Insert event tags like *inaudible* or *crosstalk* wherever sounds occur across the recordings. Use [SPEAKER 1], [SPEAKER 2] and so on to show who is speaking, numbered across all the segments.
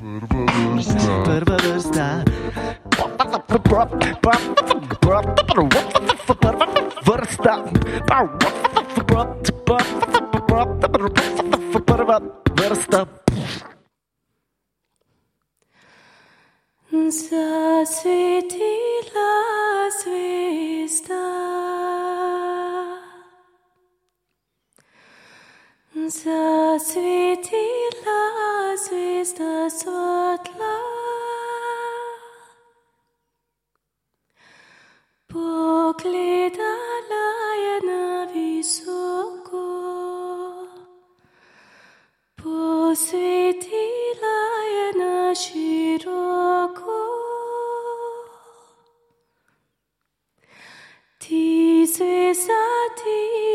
[SPEAKER 1] Prva vrsta. Vrsta. Prva vrsta.
[SPEAKER 2] Zasvetila zvezda. Zasvetila zvezda svetla. Pogledala je na visoko. Posvetila je na široko. Ti zvezda ti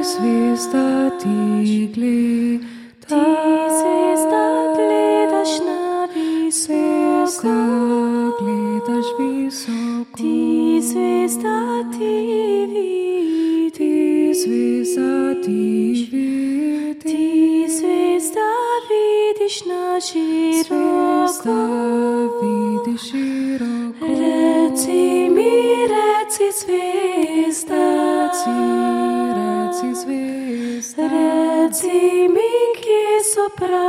[SPEAKER 2] gleda.
[SPEAKER 3] Zvezda ti gleda,
[SPEAKER 2] Ti zvezda gledaš na visoko.
[SPEAKER 3] gledaš visoko.
[SPEAKER 2] Ti zvezda ti vidiš.
[SPEAKER 3] Ti zvezda ti vidiš,
[SPEAKER 2] kje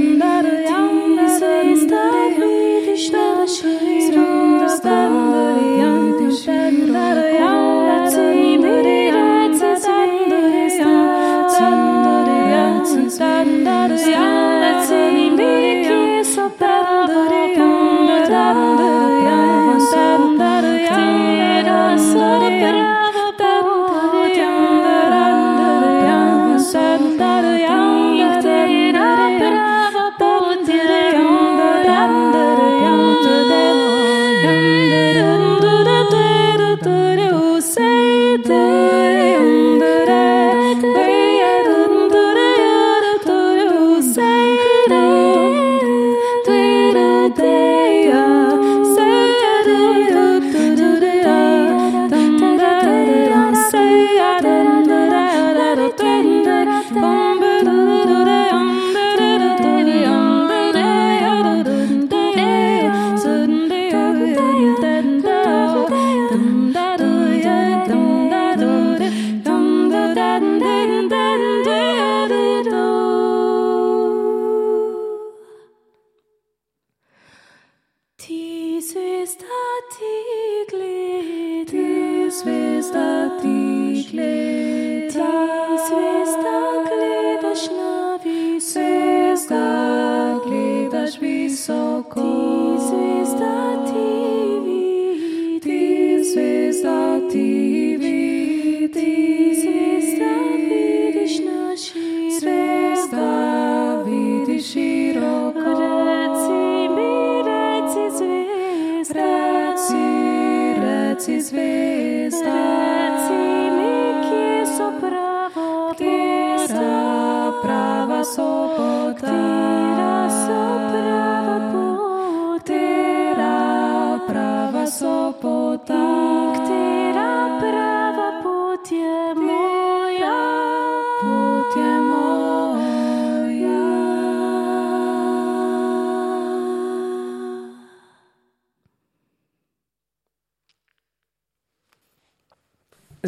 [SPEAKER 2] Ti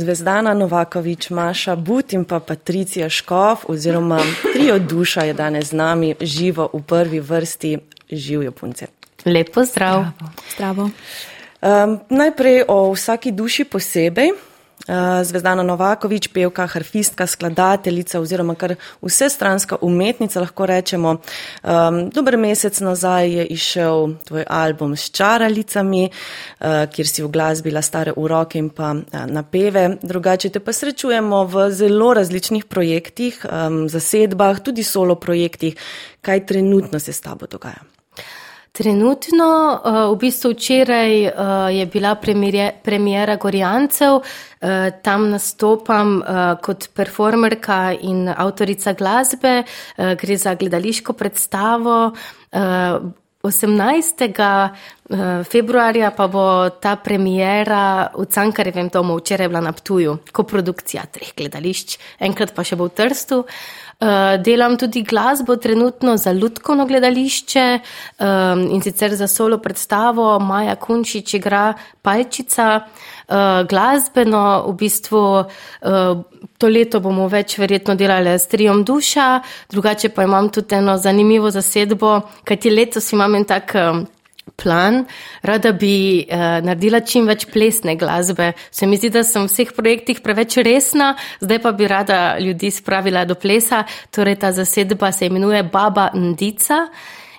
[SPEAKER 4] Zvezdana Novakovič, Maša But in pa Patricija Škov oziroma trio duša je danes z nami živo v prvi vrsti živijo punce.
[SPEAKER 5] Lep pozdrav.
[SPEAKER 6] Zdravo.
[SPEAKER 4] Um, najprej o vsaki duši posebej. Uh, Zvezdana Novakovič, pevka, harfistka, skladateljica oziroma kar vsestranska umetnica, lahko rečemo. Um, dober mesec nazaj je išel tvoj album s čaralicami, uh, kjer si uglasbila stare uroke in pa uh, napeve. Drugače te pa srečujemo v zelo različnih projektih, um, zasedbah, tudi solo projektih. Kaj trenutno se s tabo dogaja?
[SPEAKER 2] Trenutno, uh, v bistvu včeraj uh, je bila premjera Gorjancev, uh, tam nastopam kot performerka in avtorica glasbe, gre za gledališko predstavo. Uh, 18. februarja pa bo ta premjera v Cankarjevem domu, včeraj je bila na Ptuju, koprodukcija treh gledališč, enkrat pa še bo v Trstu. Uh, delam tudi glasbo trenutno za Ludkovno gledališče um, in sicer za solo predstavo Maja Kunčič igra Palčica. Uh, glasbeno v bistvu uh, to leto bomo več verjetno delali s trijom duša, drugače pa imam tudi eno zanimivo zasedbo, kajti letos imam en tak. Plan, rada bi uh, naredila čim več plesne glasbe. Se mi zdi, da sem v vseh projektih preveč resna, zdaj pa bi rada ljudi spravila do plesa. Torej, ta zasedba se imenuje Baba Ndica.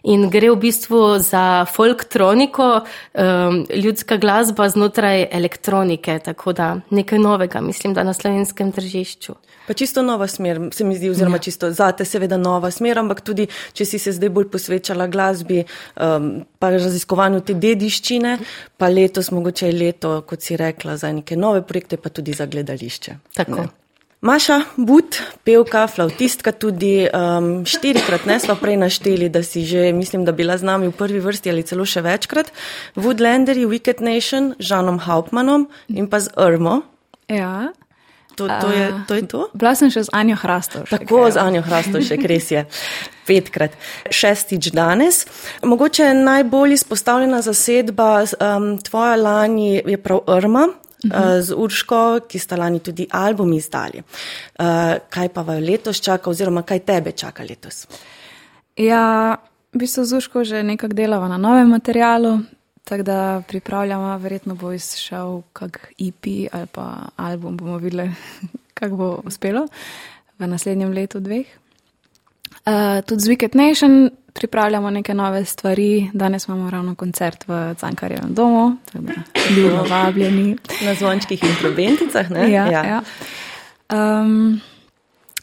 [SPEAKER 2] In gre v bistvu za folktroniko, um, ljudska glasba znotraj elektronike, tako da nekaj novega, mislim, da na slovenskem tržišču.
[SPEAKER 4] Pa čisto nova smer, se mi zdi, oziroma ja. čisto zate, seveda nova smer, ampak tudi, če si se zdaj bolj posvečala glasbi, um, pa raziskovanju te dediščine, pa letos mogoče je leto, kot si rekla, za neke nove projekte, pa tudi za gledališče.
[SPEAKER 2] Tako. Ne.
[SPEAKER 4] Maša But, pevka, flautistka, tudi um, štirikrat, ne smo prej našteli, da si že, mislim, da bila z nami v prvi vrsti ali celo še večkrat, Woodlanderji, Wicked Nation, Žanom Hauptmanom in pa z Irmo.
[SPEAKER 6] Ja.
[SPEAKER 4] To, to, je, to je to?
[SPEAKER 6] Bila sem še z Anjo Hrastovšek.
[SPEAKER 4] Tako, z Anjo Hrastovšek, *laughs* res je. Petkrat, šestič danes. Mogoče najbolj izpostavljena zasedba um, tvoja lani je prav Irma. Uh. Z Urško, ki sta lani tudi album izdali. Uh, kaj pa vas letos čaka, oziroma kaj tebe čaka letos?
[SPEAKER 6] Ja, v bistvu z Urško že nekako delava na novem materialu, Tako da pripravljamo, verjetno bo izšel kak EP ali pa album, bomo videli, *laughs* kako bo uspelo v naslednjem letu, dveh. Uh, tudi z Wicked Nation pripravljamo neke nove stvari. Danes imamo ravno koncert v Cankarjevem domu, tako da smo vabljeni.
[SPEAKER 4] Na zvončkih in probenticah, ne?
[SPEAKER 6] Ja, ja. ja. Um,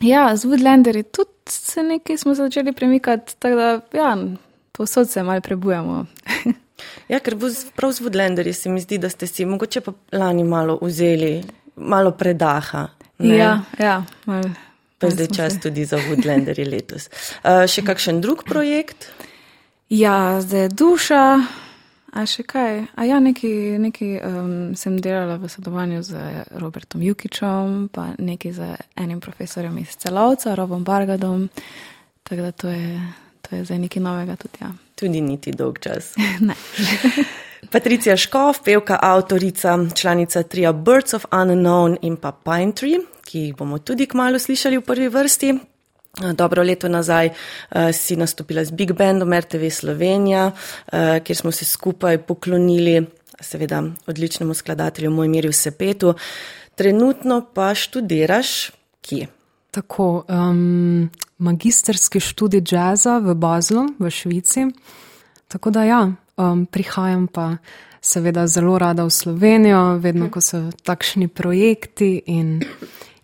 [SPEAKER 6] ja z Woodlanderji tudi se nekaj smo začeli premikati, tako da ja, posod se malo prebujamo.
[SPEAKER 4] Ja, ker prav z Woodlanderji se mi zdi, da ste si mogoče pa lani malo vzeli, malo predaha.
[SPEAKER 6] Ne? Ja, ja. Mal,
[SPEAKER 4] pa je zdaj čas se. tudi za Woodlanderji letos. *laughs* Uh, še kakšen drug projekt?
[SPEAKER 6] Ja, zdaj je duša. A še kaj? A ja, nekaj, nekaj um, sem delala v sodelovanju z Robertom Jukičem, pa nekaj z enim profesorjem iz celovca, Robom Bargadom. Tako da to je, to je zdaj nekaj novega tudi. Ja
[SPEAKER 4] tudi niti dolg čas. *laughs* *laughs* Patricija Škov, pevka, avtorica, članica tria Birds of Unknown in pa Pine Tree, ki jih bomo tudi kmalo slišali v prvi vrsti. Dobro leto nazaj uh, si nastopila z Big Bandom RTV Slovenija, uh, kjer smo se skupaj poklonili, seveda, odličnemu skladatelju Mojmirju Sepetu. Trenutno pa študiraš kje?
[SPEAKER 3] Tako, um, magisterski študij jazza v Bazlu, v Švici. Tako da ja, um, prihajam pa seveda zelo rada v Slovenijo, vedno ko so takšni projekti in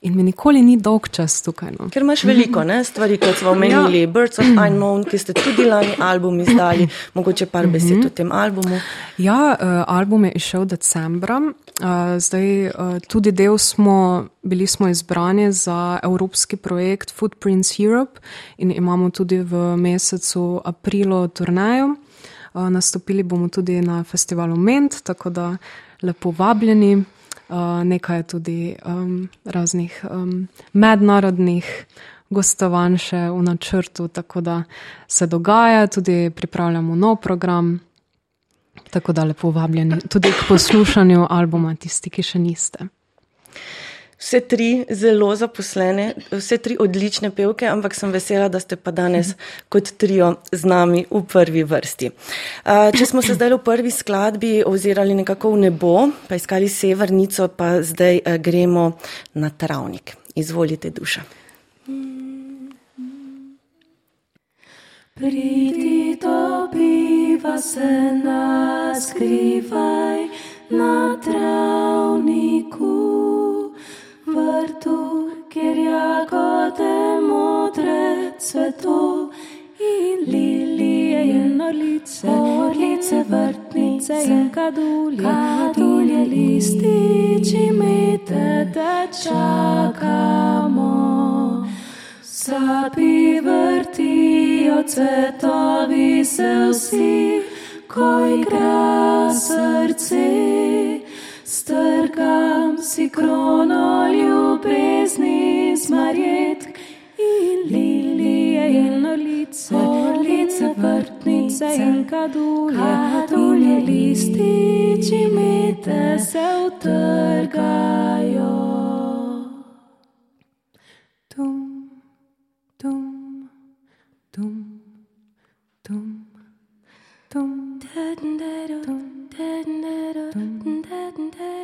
[SPEAKER 3] In mi nikoli ni dolg čas tukaj. No.
[SPEAKER 4] Ker imaš veliko ne, stvari, kot smo omenili, ja. Birds of Unknown, ki ste tudi lani album izdali, mogoče par besed o tem albumu.
[SPEAKER 3] Ja, uh, album je išel decembra. Uh, zdaj uh, tudi del smo, bili smo izbrani za evropski projekt Footprints Europe in imamo tudi v mesecu aprilu turnajo. Uh, nastopili bomo tudi na festivalu Ment, tako da lepo vabljeni. Eh, nekaj tudi um, raznih um, mednarodnih gostovanj še v načrtu, tako da se dogaja, tudi pripravljamo nov program. Tako da lepo vabljeni tudi k poslušanju albuma, tisti, ki še niste.
[SPEAKER 4] Vse tri zelo zaposlene, vse tri odlične pevke, ampak sem vesela, da ste pa danes *laughs* kot trio z nami v prvi vrsti. Če smo se zdaj v prvi skladbi ozirali nekako v nebo, pa iskali severnico, pa zdaj gremo na travnik. Izvolite, duša.
[SPEAKER 6] Pridi, dobiva se naskrivaj na travniku, vrtu, kjer jagode modre cveto in lilije in orlice, orlice, vrtnice in kadulje, kadulje lističi, mete, da čakamo. Sapi vrtijo cvetovi se vsi, ko igra srce. Strgam si krono ljubezni zmarjetk in lilije in olice, olice, vrtnice in kadulje, kadulje lističi, mete se utrgajo. Tum. Dum, dum, dum, dum, dum, Say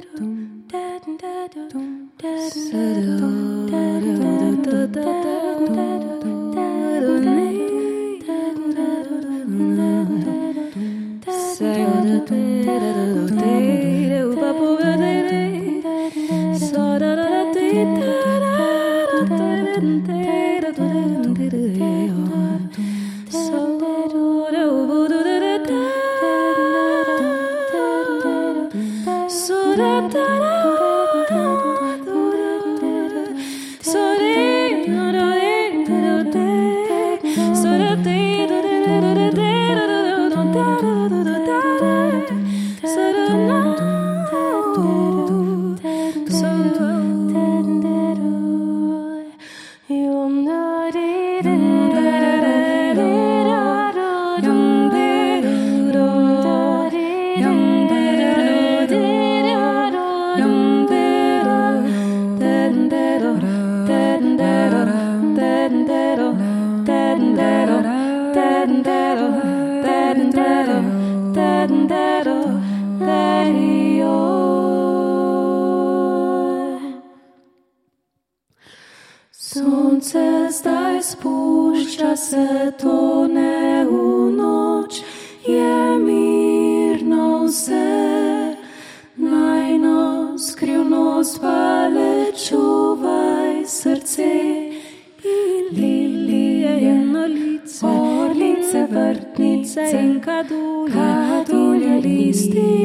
[SPEAKER 6] vrtnice in kadulje,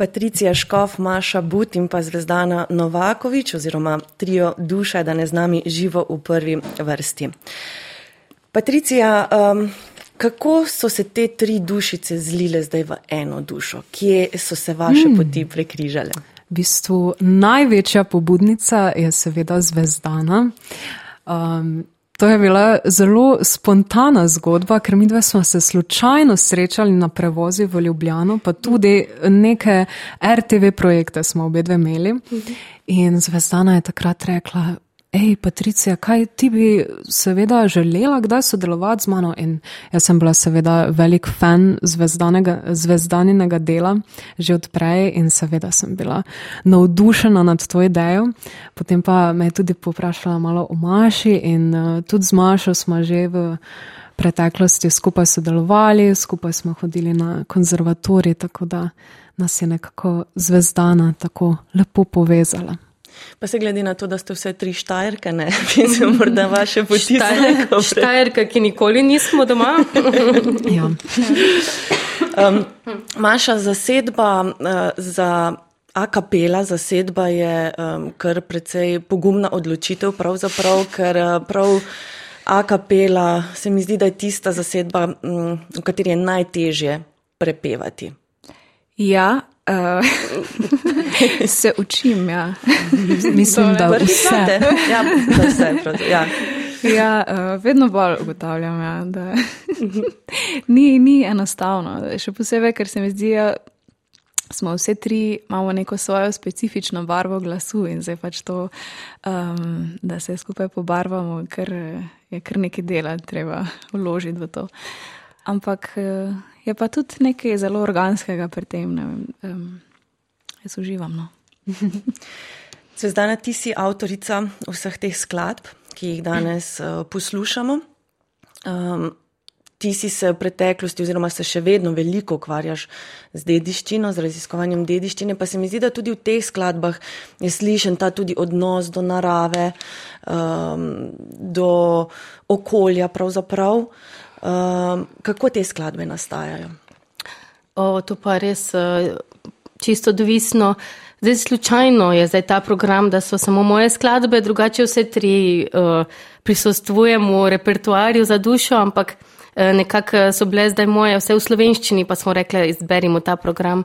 [SPEAKER 4] Patricija Škof, Maša But in pa Zvezdana Novakovič oziroma trio Duša, da ne z nami živo v prvi vrsti. Patricija, um, kako so se te tri dušice zlile zdaj v eno dušo? Kje so se vaše mm. poti prekrižale?
[SPEAKER 3] V bistvu največja pobudnica je seveda Zvezdana. Um, To je bila zelo spontana zgodba, ker mi dve smo se slučajno srečali na prevozi v Ljubljano, pa tudi neke RTV projekte smo obe dve imeli. In Zvezdana je takrat rekla, hej, Patricija, kaj ti bi seveda želela kdaj sodelovati z mano? In jaz sem bila seveda velik fan zvezdaninega dela že odprej in seveda sem bila navdušena nad to idejo. Potem pa me je tudi poprašala malo o Maši in uh, tudi z Mašo smo že v preteklosti skupaj sodelovali, skupaj smo hodili na konzervatorij, tako da nas je nekako zvezdana tako lepo povezala.
[SPEAKER 4] Pa se glede na to, da ste vse tri štajerke, ne *laughs* bi se morda vaše poti
[SPEAKER 2] zavedali. Štajerke, ki nikoli nismo doma. *laughs*
[SPEAKER 3] ja.
[SPEAKER 4] um, Maša zasedba uh, za. A kapela zasedba je um, kar precej pogumna odločitev, pravzaprav, ker prav A kapela se mi zdi, da je tista zasedba, um, v kateri je najtežje prepevati.
[SPEAKER 7] Ja, uh, *laughs* se učim. Ja.
[SPEAKER 3] Mislim, da vse.
[SPEAKER 4] Ja, da vse. pravzaprav, Ja.
[SPEAKER 7] Ja, uh, vedno bolj ugotavljam, ja, da *laughs* ni, ni enostavno. Še posebej, ker se mi zdi, da smo vse tri, imamo neko svojo specifično barvo glasu in zdaj pač to, um, da se skupaj pobarvamo, ker je kar nekaj dela, treba vložiti v to. Ampak uh, je pa tudi nekaj zelo organskega pri tem. vem, Um, jaz uživam. No. *laughs*
[SPEAKER 4] Zvezdana, ti si avtorica vseh teh skladb, ki jih danes uh, poslušamo. Um, ti si se v preteklosti, oziroma se še vedno veliko ukvarjaš z dediščino, z raziskovanjem dediščine, pa se mi zdi, da tudi v teh skladbah je slišen ta tudi odnos do narave, um, do okolja pravzaprav. Um, kako te skladbe nastajajo?
[SPEAKER 2] O, to pa res eh, čisto odvisno. Zdaj, slučajno je zdaj ta program, da so samo moje skladbe, drugače vse tri uh, prisostvujemo v repertoarju za dušo, ampak uh, nekako so bile zdaj moje vse v slovenščini, pa smo rekli, izberimo ta program.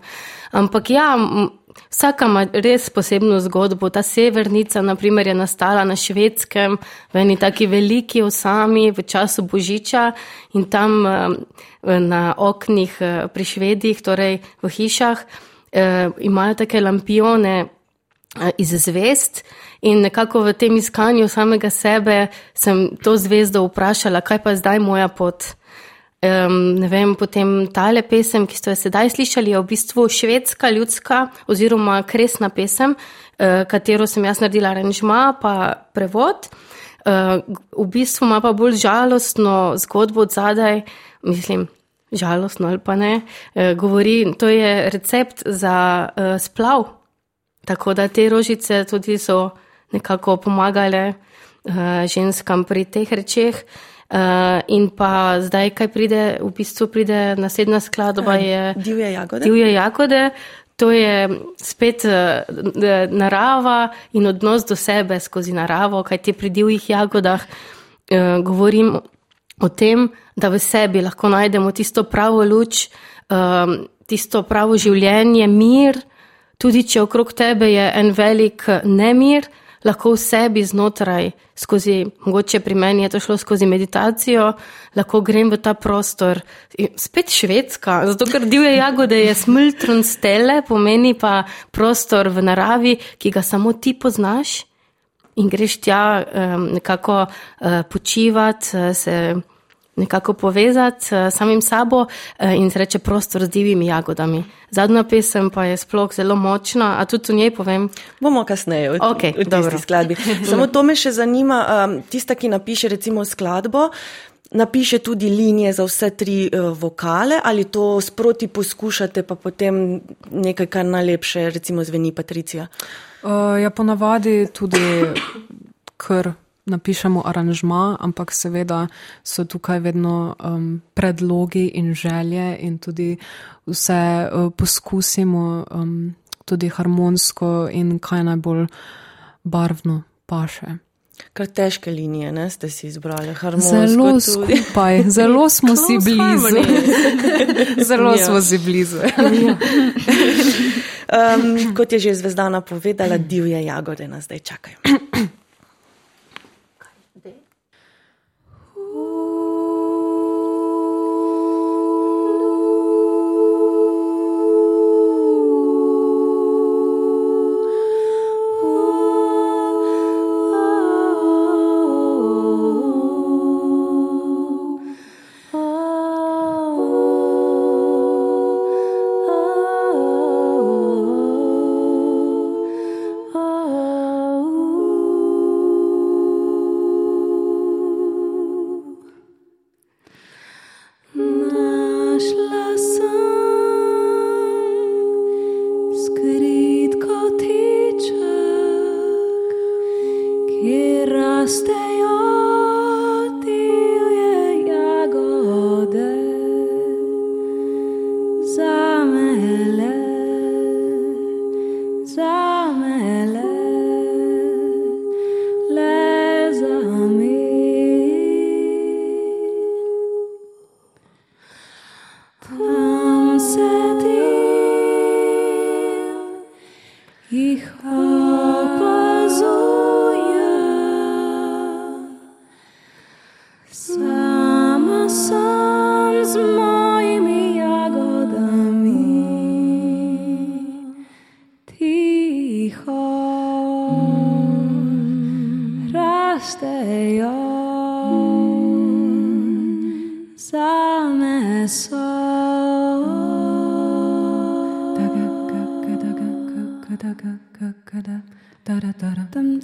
[SPEAKER 2] Ampak ja, vsaka ima res posebno zgodbo. Ta severnica, naprimer, je nastala na švedskem, v eni taki veliki osami v času Božiča in tam uh, na oknih uh, pri švedih, torej v hišah eh, imajo take lampione eh, iz zvest. In nekako v tem iskanju samega sebe sem to zvezdo vprašala, kaj pa zdaj moja pot. Um, ne vem, potem tale pesem, ki ste jo sedaj slišali, je v bistvu švedska, ljudska oziroma kresna pesem, uh, katero sem jaz naredila aranžma, pa prevod. Uh, v bistvu ima pa bolj žalostno zgodbo od zadaj, mislim, žalostno ali pa ne, uh, govori, to je recept za uh, splav. Tako da te rožice tudi so nekako pomagale uh, ženskam pri teh rečeh. Uh, in pa zdaj, kaj pride, v bistvu pride naslednja skladba, je
[SPEAKER 4] Divje jagode.
[SPEAKER 2] Divje jagode. To je spet uh, narava in odnos do sebe skozi naravo, kaj ti pri divjih jagodah uh, govorim o tem, da v sebi lahko najdemo tisto pravo luč, um, tisto pravo življenje, mir, tudi če okrog tebe je en velik nemir, lahko v sebi znotraj, skozi, mogoče pri meni je to šlo skozi meditacijo, lahko grem v ta prostor. In spet švedska, zato ker divje jagode je smiltron stele, pomeni pa prostor v naravi, ki ga samo ti poznaš in greš tja um, nekako uh, počivati, uh, se nekako povezati s samim sabo uh, in se reče prostor z divjimi jagodami. Zadnja pesem pa je sploh zelo močna, a tudi v njej povem.
[SPEAKER 4] Bomo kasneje v,
[SPEAKER 2] Okej,
[SPEAKER 4] v
[SPEAKER 2] dobro.
[SPEAKER 4] tisti skladbi. *laughs* Samo to me še zanima, tista, ki napiše recimo skladbo, napiše tudi linije za vse tri uh, vokale ali to sproti poskušate, pa potem nekaj, kar najlepše recimo zveni Patricija.
[SPEAKER 3] Uh, ja, ponavadi tudi, ker napišemo aranžma, ampak seveda so tukaj vedno um, predlogi in želje in tudi vse uh, poskusimo um, tudi harmonsko in kaj najbolj barvno paše.
[SPEAKER 4] Kar težke linije, ne, ste si izbrali, harmonsko
[SPEAKER 3] Zelo
[SPEAKER 4] tudi.
[SPEAKER 3] skupaj, zelo *laughs* smo si blizu. *laughs* Zelo
[SPEAKER 4] Ja.
[SPEAKER 3] smo si blizu. *laughs*
[SPEAKER 4] Um, kot je že Zvezdana povedala, divje jagode nas zdaj čakajo.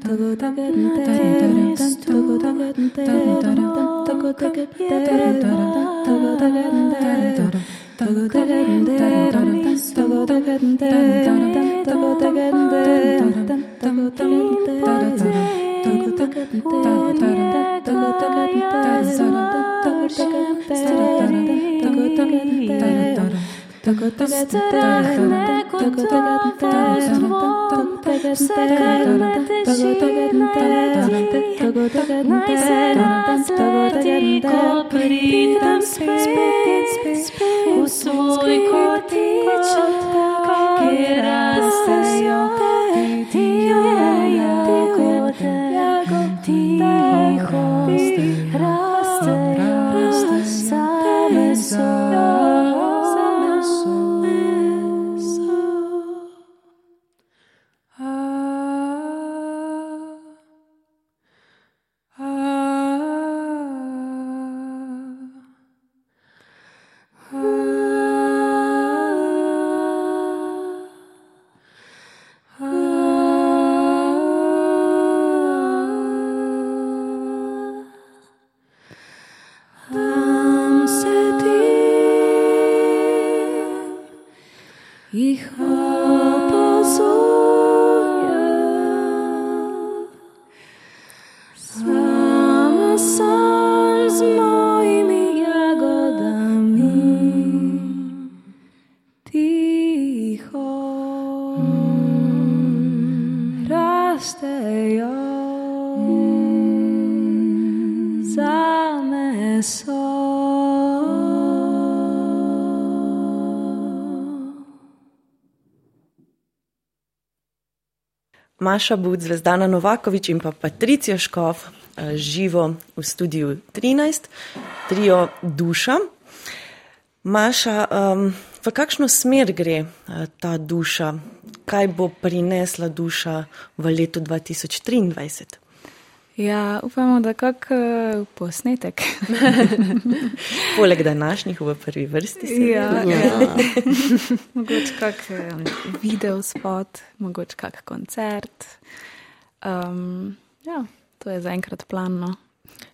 [SPEAKER 6] Tugged and v tiho rastejo za meso.
[SPEAKER 4] Maša Bud, Zvezdana Novakovič in pa Patricija Škov eh, živo v studiu 13, trio Duša. Maša, um, v kakšno smer gre uh, ta duša? Kaj bo prinesla duša v letu 2023?
[SPEAKER 7] Ja, upamo, da kak uh, posnetek. *laughs*
[SPEAKER 4] Poleg današnjih v prvi vrsti.
[SPEAKER 7] ja,
[SPEAKER 4] seveda.
[SPEAKER 7] ja. *laughs* mogoče kak um, video spot, mogoče kak koncert. Um, ja, to je zaenkrat planno.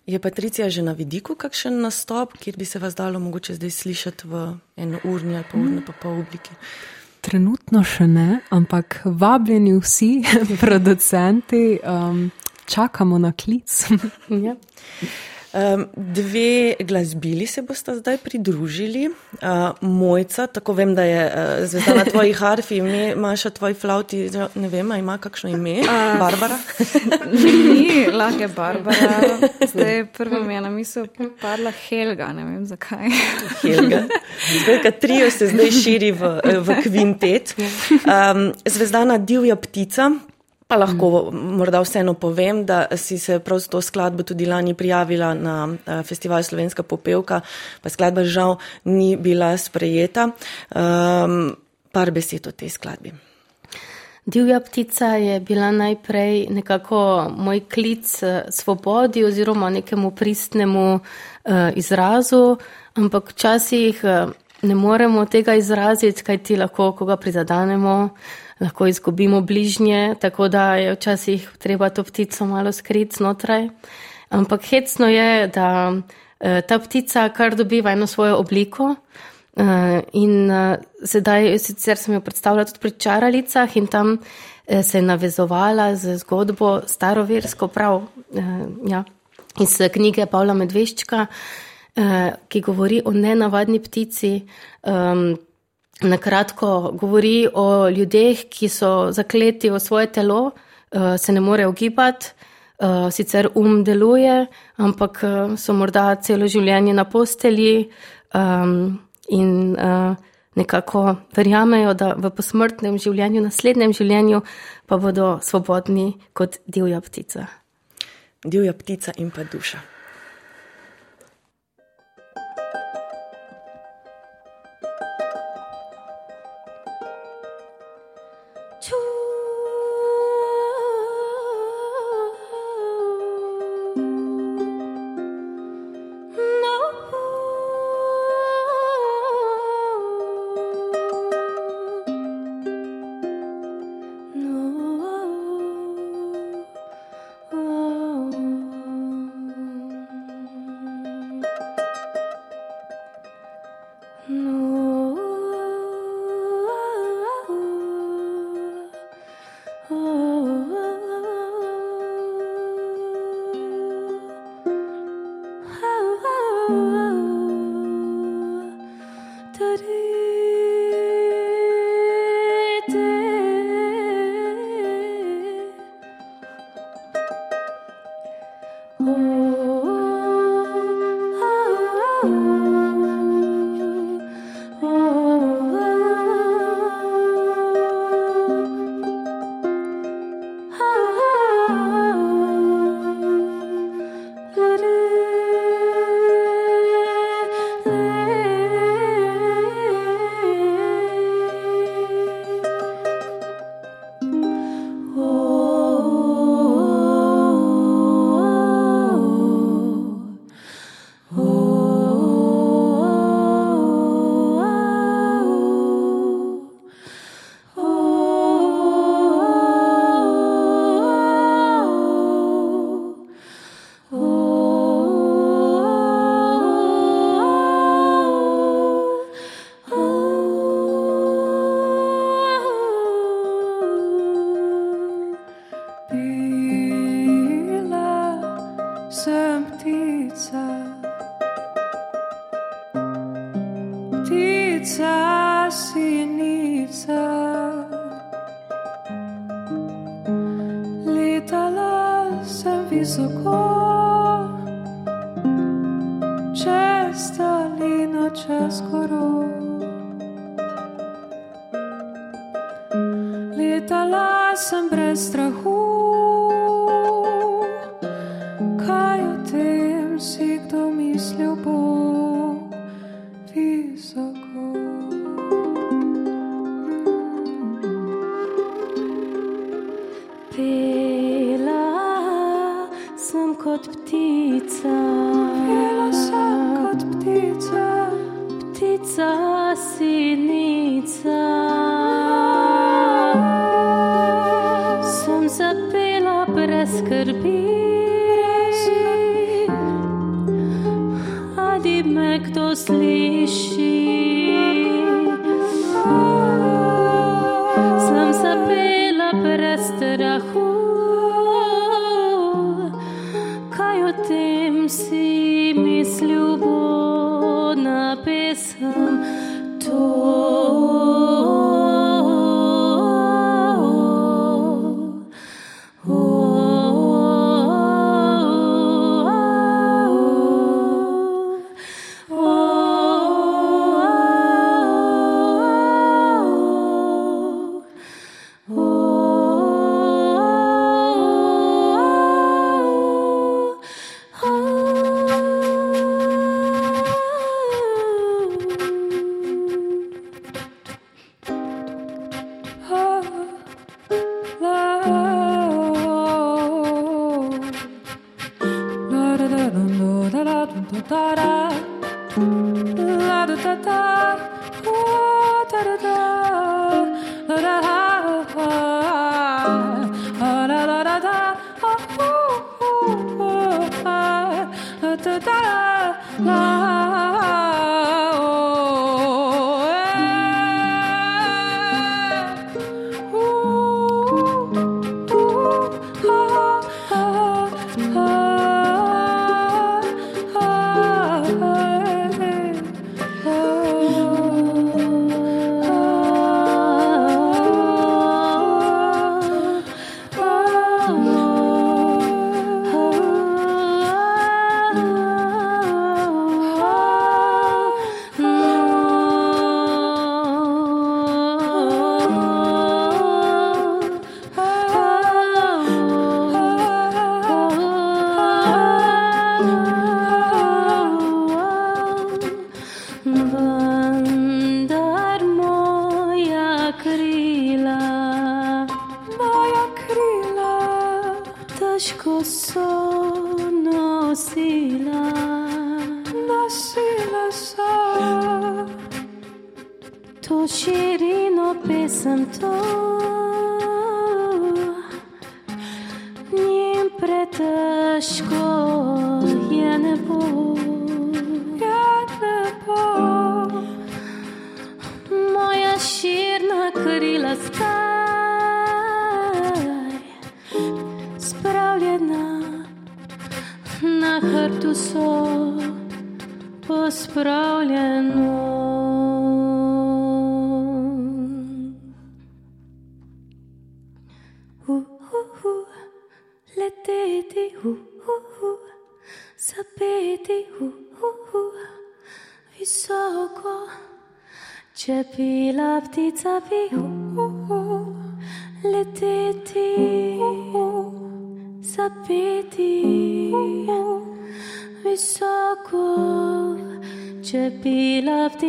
[SPEAKER 4] Je Patricija že na vidiku kakšen nastop, kjer bi se vas dalo mogoče zdaj slišati v eno urni ali pa urni pa pol obliki?
[SPEAKER 3] Trenutno še ne, ampak vabljeni vsi *laughs* producenti, um, čakamo na klic.
[SPEAKER 2] Ja.
[SPEAKER 4] Um, dve glasbili se boste zdaj pridružili. Uh, Mojca, tako vem, da je uh, zvezda na tvoji *laughs* harfi, ime, Maša, tvoj flauti, ne vem, ima kakšno ime? Uh, Barbara. *laughs*
[SPEAKER 7] Ni lahke Barbara, zdaj prvo mi je na misel padla Helga, ne vem zakaj.
[SPEAKER 4] Helga. Skratka, trio se zdaj širi v, v kvintet. Um, zvezdana divja ptica. Pa lahko morda vseeno povem, da si se prav s to skladbo tudi lani prijavila na eh, festival Slovenska popevka, pa skladba žal ni bila sprejeta. Um, par besed o tej skladbi.
[SPEAKER 2] Divja ptica je bila najprej nekako moj klic eh, svobodi oziroma nekemu pristnemu uh, izrazu, ampak včasih uh, ne moremo tega izraziti, kaj ti lahko koga prizadanemo, lahko izgubimo bližnje, tako da je včasih treba to ptico malo skriti znotraj. Ampak hecno je, da uh, ta ptica kar dobiva eno svojo obliko. Uh, in uh, sedaj, sicer sem jo predstavljala tudi pri čaralicah, in tam se je navezovala z zgodbo staroversko, prav ja, iz knjige Pavla Medveščka, ki govori o nenavadni ptici. Na kratko govori o ljudeh, ki so zakleti v svoje telo, uh, se ne morejo gibati. Uh, sicer um deluje, ampak uh, so morda celo življenje na posteli, um, in uh, nekako verjamejo, da v posmrtnem življenju, naslednjem življenju, pa bodo svobodni kot divja ptica.
[SPEAKER 4] Divja ptica in pa duša.
[SPEAKER 3] plače skoro. Letala sem brez strahu.
[SPEAKER 2] اش که یه یعنی نبود.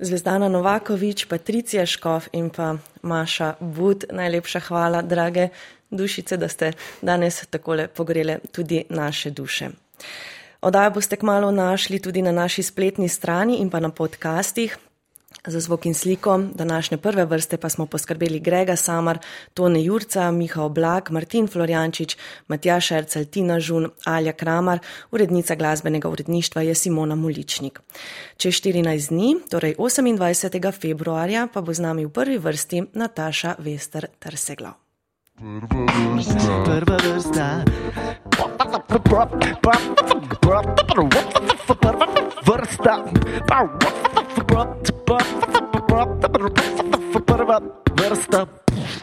[SPEAKER 4] Zvezdana Novakovič, Patricija Škov in pa Maša Bud, najlepša hvala, drage dušice, da ste danes takole pogrele tudi naše duše. Odajo boste kmalo našli tudi na naši spletni strani in pa na podcastih. Za zvok in sliko današnje prve vrste pa smo poskrbeli Grega Samar, Tone Jurca, Miha Oblak, Martin Florjančič, Matjaš Ercel, Tina Žun, Alja Kramar, urednica glasbenega uredništva je Simona Muličnik. Čez 14 dni, torej 28. februarja, pa bo z nami v prvi vrsti Nataša Vester Trseglav.
[SPEAKER 1] Prva vrsta. Vrsta. Prva vrsta. But about, better stop.